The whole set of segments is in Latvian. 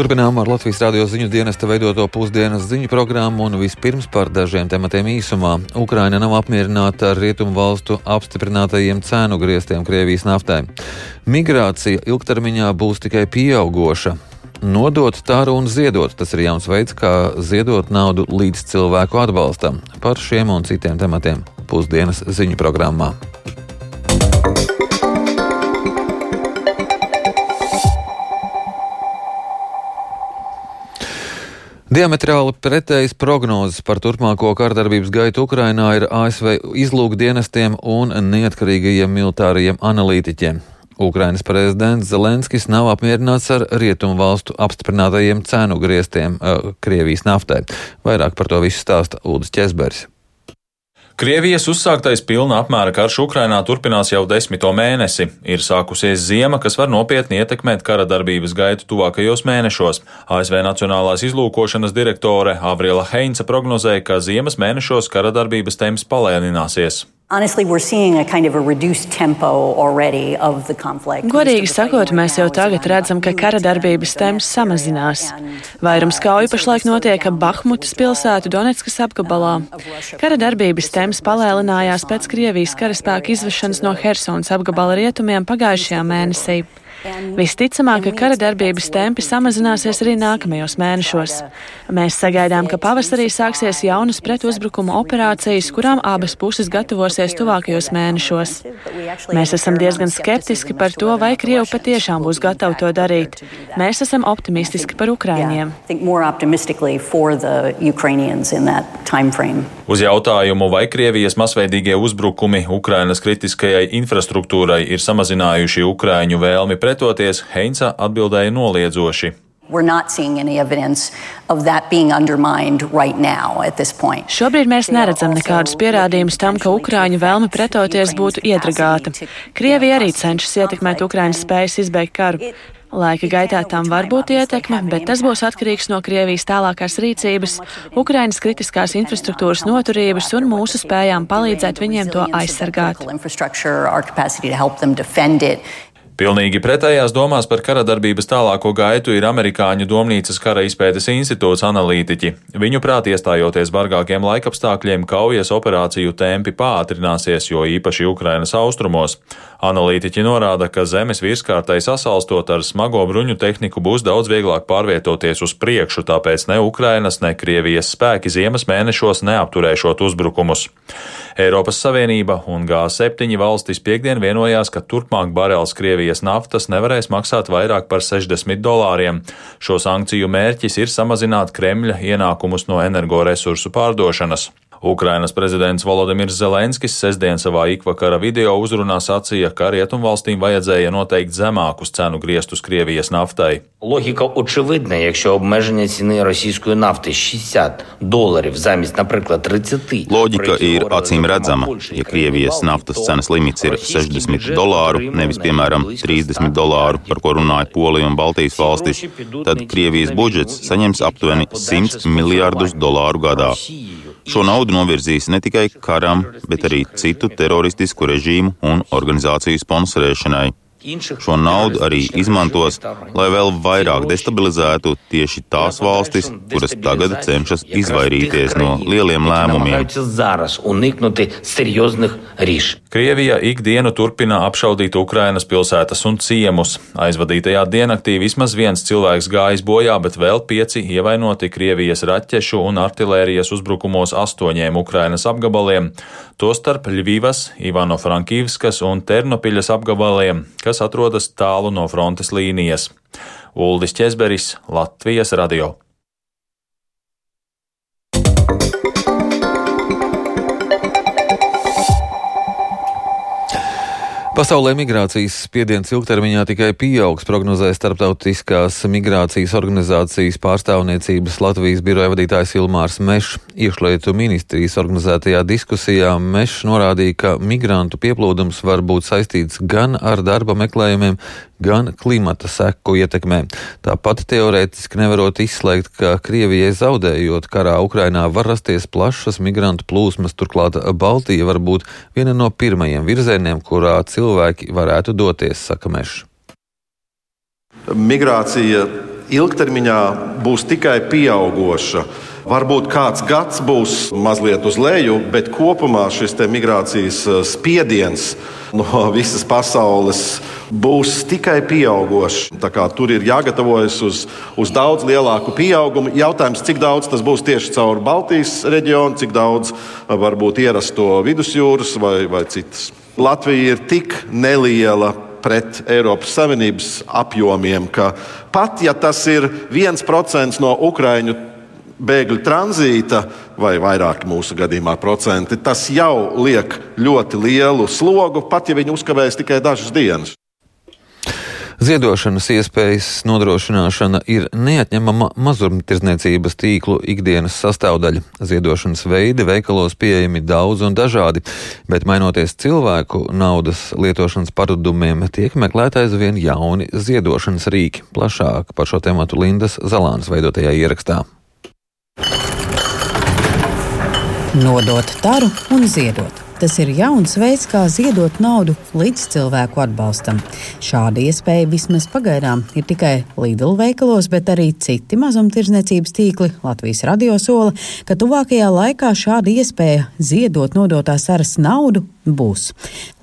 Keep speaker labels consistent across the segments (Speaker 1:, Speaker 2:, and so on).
Speaker 1: Turpinām ar Latvijas radio ziņu dienesta veidoto pusdienas ziņu programmu un vispirms par dažiem tematiem īsumā. Ukraina nav apmierināta ar rietumu valstu apstiprinātajiem cēnu griestiem Krievijas naftai. Migrācija ilgtermiņā būs tikai pieaugoša. Nodot, tāru un ziedot - tas ir jauns veids, kā ziedot naudu līdz cilvēku atbalstam. Par šiem un citiem tematiem pusdienas ziņu programmā. Diametrāli pretējas prognozes par turpmāko kārdarbības gaitu Ukrainā ir ASV izlūkdienestiem un neatkarīgajiem militārajiem analītiķiem. Ukrainas prezidents Zelenskis nav apmierināts ar rietumu valstu apstiprinātajiem cenu griestiem uh, Krievijas naftai. Vairāk par to visu stāsta Ulris Česbergs.
Speaker 2: Krievijas uzsāktais pilna apmēra karš Ukrainā turpinās jau desmito mēnesi. Ir sākusies ziema, kas var nopietni ietekmēt kara darbības gaitu tuvākajos mēnešos. ASV Nacionālās izlūkošanas direktore Avriela Heinze prognozēja, ka ziemas mēnešos kara darbības temps palēnināsies.
Speaker 3: Honestly, kind of
Speaker 4: Godīgi sakot, mēs jau tagad redzam, ka kara darbības temps samazinās. Vairums kauju pašlaik notiek Bahmutas pilsētu Donetskas apgabalā. Kara darbības temps palēlinājās pēc Krievijas karaspēka izvešanas no Helsonas apgabala rietumiem pagājušajā mēnesī. Visticamāk, ka kara darbības tempi samazināsies arī nākamajos mēnešos. Mēs sagaidām, ka pavasarī sāksies jaunas pretuzbrukuma operācijas, kurām abas puses gatavosies tuvākajos mēnešos. Mēs esam diezgan skeptiski par to, vai Krievi patiešām būs gatavi to darīt. Mēs esam optimistiski par Ukraiņiem.
Speaker 2: Uz jautājumu, vai Krievijas masveidīgie uzbrukumi Ukrainas kritiskajai infrastruktūrai ir samazinājuši Ukraiņu vēlmi pret pretoties, Heinza atbildēja noliedzoši.
Speaker 4: Right Šobrīd mēs neredzam nekādus pierādījumus tam, ka Ukrāņu vēlme pretoties būtu iedragāta. Krievija arī cenšas ietekmēt Ukraiņas spējas izbeigt karu. Laika gaitā tam var būt ietekme, bet tas būs atkarīgs no Krievijas tālākās rīcības, Ukrainas kritiskās infrastruktūras noturības un mūsu spējām palīdzēt viņiem to aizsargāt.
Speaker 2: Pilnīgi pretējās domās par kara darbības tālāko gaitu ir amerikāņu domnīcas kara izpētes institūts analītiķi. Viņuprāt, iestājoties bargākiem laikapstākļiem, kaujas operāciju tempi pātrināsies, jo īpaši Ukrainas austrumos. Analītiķi norāda, ka zemes virskārtai sasalstot ar smago bruņu tehniku būs daudz vieglāk pārvietoties uz priekšu, tāpēc ne Ukrainas, ne Krievijas spēki ziemas mēnešos neapturēšot uzbrukumus. Eiropas Savienība un G7 valstis piekdien vienojās, ka turpmāk barels Krievijas naftas nevarēs maksāt vairāk par 60 dolāriem. Šo sankciju mērķis ir samazināt Kremļa ienākumus no energoresursu pārdošanas. Ukrainas prezidents Volodimirs Zelenskis sestdien savā ikvakara video uzrunā sacīja, ka rietumvalstīm vajadzēja noteikt zemākus cenu griestus Krievijas naftai.
Speaker 5: Логіка очевидна, якщо обмеження ціни російської нафти 60 доларів замість, наприклад, 30.
Speaker 6: Loģika ir acīm redzama. Ja Krievijas naftas cenas limits ir 60 dolāru, nevis piemēram 30 dolāru, par ko runāja Polija un Baltijas valstis, tad Krievijas budžets saņems aptuveni 100 miljārdus dolāru gadā. Šo naudu novirzīs ne tikai karam, bet arī citu teroristisku režīmu un organizāciju sponsorēšanai. Šo naudu arī izmantos, lai vēl vairāk destabilizētu tieši tās valstis, kuras tagad cenšas izvairīties no lieliem lēmumiem.
Speaker 2: Krievija ikdienu turpina apšaudīt Ukrainas pilsētas un ciemus. Aizvadītajā diennaktī vismaz viens cilvēks gājis bojā, bet vēl pieci ievainoti Krievijas raķešu un artilērijas uzbrukumos astoņiem Ukrainas apgabaliem, tostarp Ļvivas, Ivano-Frankīvskas un Ternopiļas apgabaliem, kas atrodas tālu no frontes līnijas. Uldis Česberis, Latvijas radio.
Speaker 1: Pasaulē migrācijas spiediens ilgtermiņā tikai pieaugs, prognozē starptautiskās migrācijas organizācijas pārstāvniecības Latvijas biroja vadītājs Ilmārs Mešs. Iekšlietu ministrijas organizētajā diskusijā Mešs norādīja, ka migrantu pieplūdums var būt saistīts gan ar darba meklējumiem, gan klimata seku ietekmē. Tāpat teorētiski nevarot izslēgt, ka Krievijai zaudējot karā Ukrainā var rasties plašas migrantu plūsmas, turklāt Baltija var būt viena no pirmajiem virzieniem, kurā cilvēki varētu doties, saka Mešs.
Speaker 7: Migrācija ilgtermiņā būs tikai pieaugoša. Varbūt kāds gads būs mazliet uz leju, bet kopumā šis migrācijas spiediens no visas pasaules būs tikai pieaugošs. Tur ir jāgatavojas uz, uz daudz lielāku pieaugumu. Jautājums, cik daudz tas būs tieši caur Baltijas reģionu, cik daudz varbūt ierasto vidusjūras vai, vai citas. Latvija ir tik neliela pret Eiropas Savienības apjomiem, ka pat ja tas ir viens procents no Ukraiņu bēgļu tranzīta, vai vairāk mūsu gadījumā procenti, tas jau liek ļoti lielu slogu, pat ja viņi uzkavēs tikai dažas dienas.
Speaker 1: Ziedošanas iespējas nodrošināšana ir neatņemama mazumtirdzniecības tīklu ikdienas sastāvdaļa. Ziedošanas veidi veikalos pieejami daudz un dažādi, bet mainoties cilvēku naudas lietošanas paradumiem, tiek meklēti aizvien jauni ziedošanas rīki. Plašāk par šo tēmu Lindas Zalānas veidotajā ierakstā.
Speaker 8: Nodot taru un ziedot. Tas ir jauns veids, kā ziedot naudu līdz cilvēku atbalstam. Šāda iespēja vismaz pagaidām ir tikai Lidl veikalos, bet arī citi mazumtirdzniecības tīkli Latvijas radio sola, ka tuvākajā laikā šāda iespēja ziedot nodotās aras naudu būs.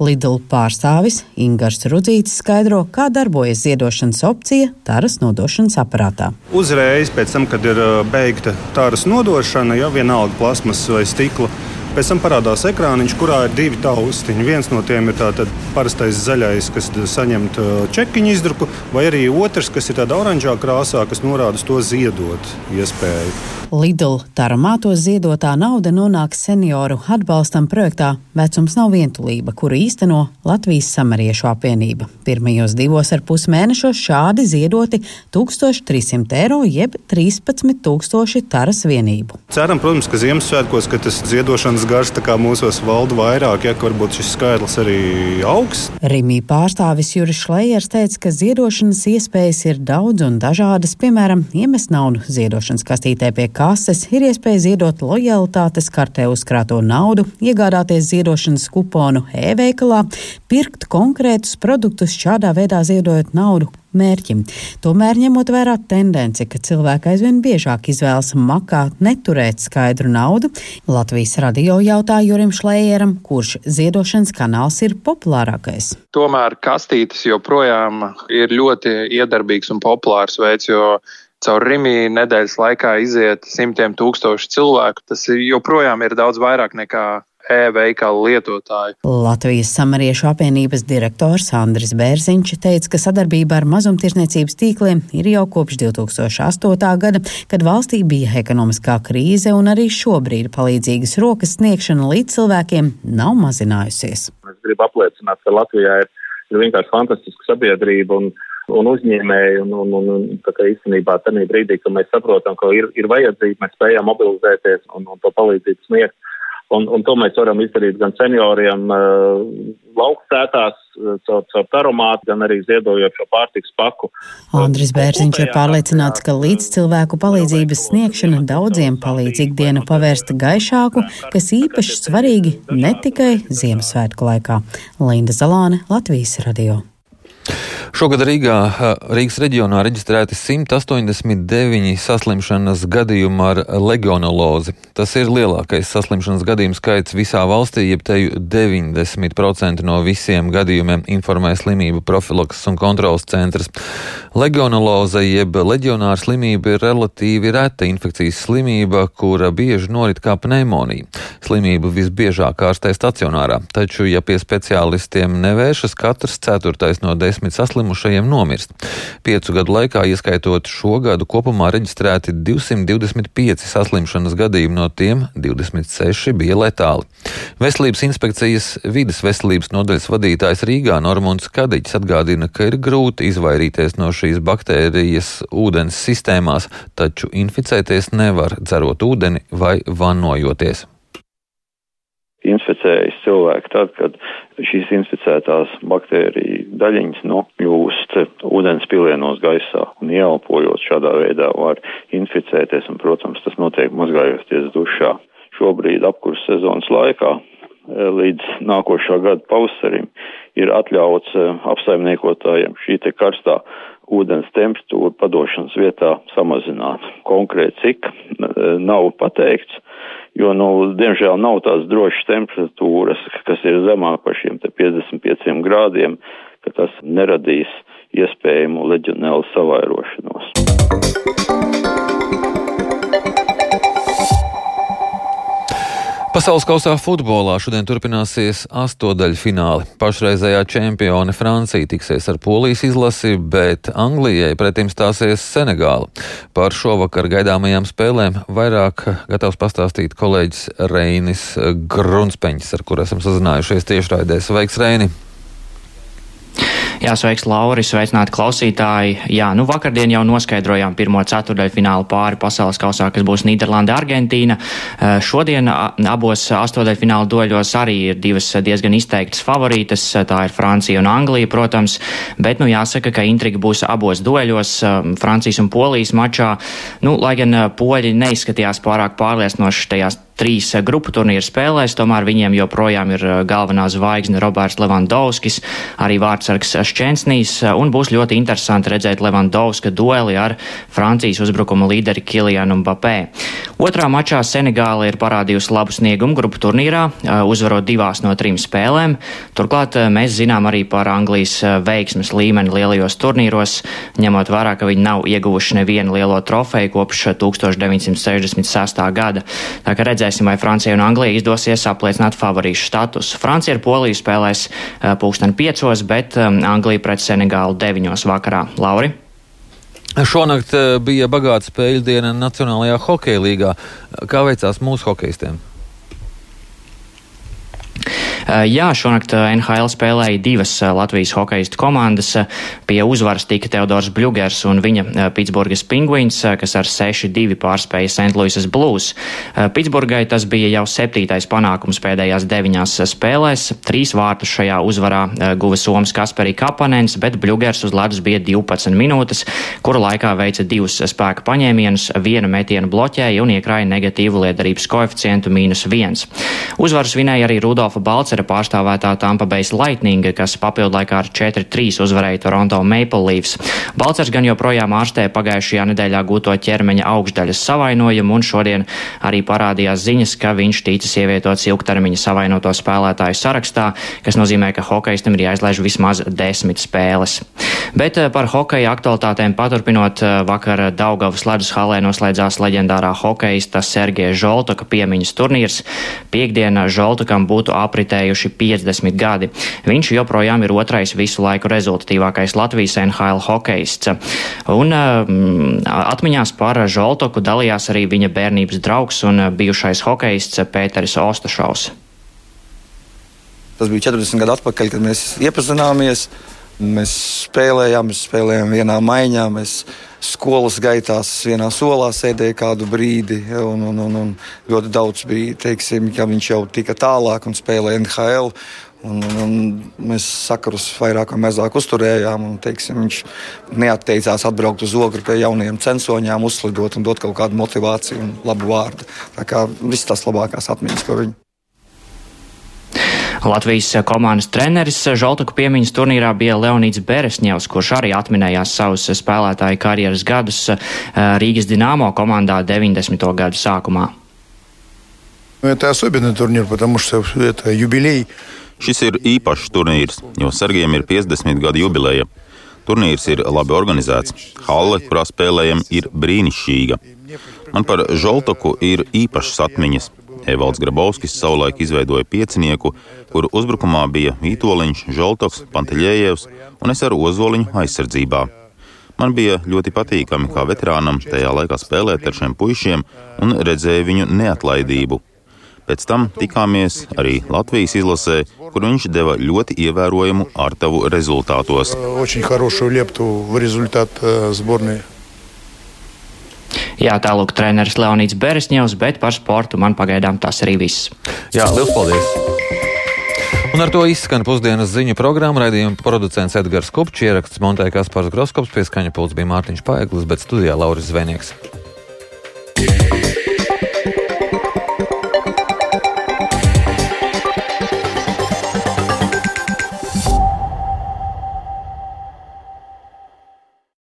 Speaker 8: Lidl pārstāvis Ingars Rudzītis skaidro, kā darbojas ziedošanas opcija taras nodošanas aparātā.
Speaker 9: Uzreiz pēc tam, kad ir beigta taras nodošana, ja vienalga plasmas vai stikla Pēc tam parādās ekrāniņš, kurā ir divi taustiņi. Viens no tiem ir tāds parastais zaļais, kas saņem čekiņu izdruku, vai arī otrs, kas ir tādā oranžā krāsā, kas norāda uz to ziedot iespēju.
Speaker 8: Lidl taramāto ziedotā nauda nonāk senioru atbalstam projektā Vecums nav vientulība, kuru īsteno Latvijas samariešu apvienība. Pirmajos divos ar pus mēnešos šādi ziedoti 1300 eiro jeb 13 tūkstoši taras vienību.
Speaker 9: Ceram, protams, ka Ziemassvētkos, ka tas ziedošanas gars mūsos valda vairāk, ja varbūt šis skaitlis arī augs.
Speaker 8: Rimī pārstāvis Juris Šlējers teica, ka ziedošanas iespējas ir daudz un dažādas. Piemēram, iemest naudu ziedošanas kastītē pie kases, ir iespēja ziedot lojalitātes kartē uzkrāto naudu, iegādāties ziedošanas kuponu e-veikalā, pirkt konkrētus produktus, šādā veidā ziedojot naudu mērķim. Tomēr, ņemot vērā tendenci, ka cilvēki aizvien biežāk izvēlas makāt, neturēt skaidru naudu, Latvijas radio jautā Jurim Šlējeram, kurš ziedošanas kanāls ir populārākais.
Speaker 10: Tomēr kastītes joprojām ir ļoti iedarbīgs un populārs veids, jo caur Rīgā nedēļas laikā iziet simtiem tūkstošu cilvēku. Tas joprojām ir daudz vairāk nekā e-veikalu lietotāju.
Speaker 8: Latvijas samariešu apvienības direktors Andris Bērziņš teica, ka sadarbība ar mazumtirdzniecības tīkliem ir jau kopš 2008. gada, kad valstī bija ekonomiskā krīze, un arī šobrīd palīdzīgas rokas sniegšana līdz cilvēkiem nav mazinājusies.
Speaker 11: Es gribu apliecināt, ka Latvijā ir, ir vienkārši fantastiska sabiedrība. Un, un uzņēmēji. Un, un, un, un tā kā īstenībā tajā brīdī, kad mēs saprotam, ka ir, ir vajadzība, mēs spējam mobilizēties un, un to palīdzību sniegt. Un, un to mēs varam izdarīt gan senioriem uh, lauksētās, uh, caur, caur taromātu, gan arī ziedojot šo pārtiks paku.
Speaker 8: Andris Bērziņš ir pārliecināts, ka līdz cilvēku palīdzības sniegšana daudziem palīdz ikdienu pavērst gaišāku, kas īpaši svarīgi ne tikai Ziemassvētku laikā. Linda Zalāne, Latvijas radio.
Speaker 1: Šogad Rīgā, Rīgas reģionā reģistrēti 189 saslimšanas gadījumi ar legionolozi. Tas ir lielākais saslimšanas gadījumu skaits visā valstī, jeb teju 90% no visiem gadījumiem informē slimību profilakses un kontrolas centrs. Legionoloze jeb leģionāra slimība ir relatīvi reta infekcijas slimība, kura bieži norit kā pneimonija. Slimību visbiežāk ārstē stacionārā, taču, ja pie speciālistiem nevēršas, katrs ceturtais no desmit saslimušajiem nomirst. Piecu gadu laikā, ieskaitot šo gadu, kopumā reģistrēti 225 saslimšanas gadījumi, no tiem 26 bija letāli. Veselības inspekcijas vidas veselības nodaļas vadītājs Rīgā Normons Kadiņš atgādina, ka ir grūti izvairīties no šīs baktērijas ūdens sistēmās, taču inficēties nevar dzerot ūdeni vai vannojoties
Speaker 12: inficējas cilvēki tad, kad šīs inficētās baktēriju daļiņas nokļūst ūdens pilienos gaisā un ieelpojot šādā veidā var inficēties, un, protams, tas notiek mazgājoties dušā. Šobrīd apkurs sezonas laikā e, līdz nākošā gada pavasarim ir atļauts apsaimniekotājiem šī te karstā ūdens temperatūru padošanas vietā samazināt. Konkrēti cik nav pateikts, jo, nu, diemžēl nav tās drošas temperatūras, kas ir zemāk par šiem te 55 grādiem, ka tas neradīs iespējamu leģionēlu savairošanos.
Speaker 1: Pasaules kausā futbolā šodien turpināsies astotdaļu fināli. Pašreizējā čempione Francija tiksies ar polijas izlasi, bet Anglijai pretim stāsies Senegāla. Par šovakar gaidāmajām spēlēm vairāk gatavs pastāstīt kolēģis Reinis Grunspeņš, ar kur esam sazinājušies tiešraidē. Sveiks, Reini!
Speaker 13: Jā, sveiks, Lauri, sveicināti klausītāji. Jā, nu vakardien jau noskaidrojām pirmo ceturdaļu finālu pāri pasaules kausā, kas būs Nīderlanda, Argentīna. Eh, šodien abos astotdaļu finālu doļos arī ir divas diezgan izteiktas favorītas. Tā ir Francija un Anglija, protams, bet, nu, jāsaka, ka intriga būs abos doļos, eh, Francijas un Polijas mačā. Nu, lai gan eh, poļi neizskatījās pārāk pārliecinoši tajās trīs eh, grupu turnīru spēlēs, tomēr viņiem joprojām ir eh, galvenā zvaigzne Roberts Levandovskis, arī vārdsargs eh, un būs ļoti interesanti redzēt Levandovska dueli ar Francijas uzbrukuma līderi Kilianu Mbapē. Otrā mačā Senegāla ir parādījusi labu sniegumu grupu turnīrā, uzvarot divās no trim spēlēm. Turklāt mēs zinām arī par Anglijas veiksmes līmeni lielajos turnīros, ņemot vērā, ka viņi nav ieguvuši nevienu lielo trofeju kopš 1966. gada. Tā kā redzēt, Redzēsim, vai Francija un Anglija izdosies apliecināt favorīšu statusu. Francija ar Poliju spēlēs eh, pulksten piecos, bet eh, Anglija pret Senegālu deviņos vakarā. Lauri?
Speaker 1: Šonakt eh, bija bagāta spēļu diena Nacionālajā hokeja līgā. Kā veicās mūsu hokeistiem?
Speaker 13: Eh, jā, šonakt eh, NHL spēlēja divas eh, Latvijas hokeistu komandas. Pie uzvaras tika Teodors Bļugers un viņa Pitsburgas Penguins, kas ar 6-2 pārspēja St. Louis's Blues. Pitsburgai tas bija jau septītais panākums pēdējās deviņās spēlēs. Trīs vārtus šajā uzvarā guva Somas Kasperī Kapanens, bet Bļugers uz ledus bija 12 minūtes, kura laikā veica divus spēka paņēmienus, vienu metienu bloķēja un iekrāja negatīvu liederības koeficientu mīnus viens. Uzvaru svinēja arī Rudolfa Balcer Balcera pārstāvētā Tampa Bay Lightning, kas papildlaikā ar 4-3 uzvarēja Toronto Maple Leafs. Balcers gan joprojām ārstē pagājušajā nedēļā gūto ķermeņa augšdaļas savainojumu, un šodien arī parādījās ziņas, ka viņš ticis ievietots ilgtermiņa savainoto spēlētāju sarakstā, kas nozīmē, ka hokeistam ir jāizlaiž vismaz desmit spēles. Bet eh, par hokeja aktualitātēm paturpinot, eh, vakar Daugavas ledus halē noslēdzās leģendārā hokeista Sergeja Žoltoka piemiņas turnīrs. Piektdienā Žoltokam būtu apritēji pagājuši 50 gadi. Viņš joprojām ir otrais visu laiku rezultatīvākais Latvijas NHL hokeists. Un um, atmiņās par Žoltoku dalījās arī viņa bērnības draugs un bijušais hokeists Pēteris Ostašaus.
Speaker 14: Tas bija 40 gadu atpakaļ, kad mēs iepazināmies. Mēs spēlējām, mēs spēlējām vienā maiņā. Mēs skolas gaitās vienā solā sēdēja kādu brīdi, un, un, un, un ļoti daudz bija, teiksim, ka viņš jau tika tālāk un spēlēja NHL. Un, un, un mēs sakarus vairāk vai mazāk uzturējām. Un, teiksim, viņš neatteicās atbraukt uz ogru pie jauniem censoņiem, uzlidot un dot kaut kādu motivāciju un labu vārdu. Tā kā viss tas labākās atmiņas par viņu.
Speaker 13: Latvijas komandas treneris Žoltaku piemiņas turnīrā bija Leonīds Beresņevs, kurš arī atminējās savus spēlētāju karjeras gadus eh, Rīgas Dināmo komandā 90. gadu sākumā.
Speaker 15: Это особенный турнир, потому что это юбилей.
Speaker 6: Šis ir īpašs turnīrs, jo Sergejam ir 50 gadu jubileja. Turnīrs ir labi organizēts. Halle, kurā spēlējam, ir brīnišķīga. Man par Žoltoku ir īpašas atmiņas. Evalds Grabovskis savulaik izveidoja piecinieku, kuru uzbrukumā bija Vitoļņš, Žoltovs, Pantelējevs un es ar Ozoliņu aizsardzībā. Man bija ļoti patīkami kā veterānam tajā laikā spēlēt ar šiem puišiem un redzēju viņu neatlaidību. Pēc tam tikāmies arī Latvijas izlasē, kur viņš deva ļoti ievērojamu ārtavu rezultātos.
Speaker 15: Ļoti labu lēptu rezultātu zbornē.
Speaker 13: Jā, tālūk treneris Leonīds Beresņevs, bet par sportu man pagaidām tas arī viss.
Speaker 1: Jā, liels paldies! Un ar to izskan pusdienas ziņu programma. Radījuma producents Edgars Kupčs, ieraksts montēja Kaspars Groskops, pieskaņa pults bija Mārtiņš Paeglis, bet studijā Lauris Zvenieks.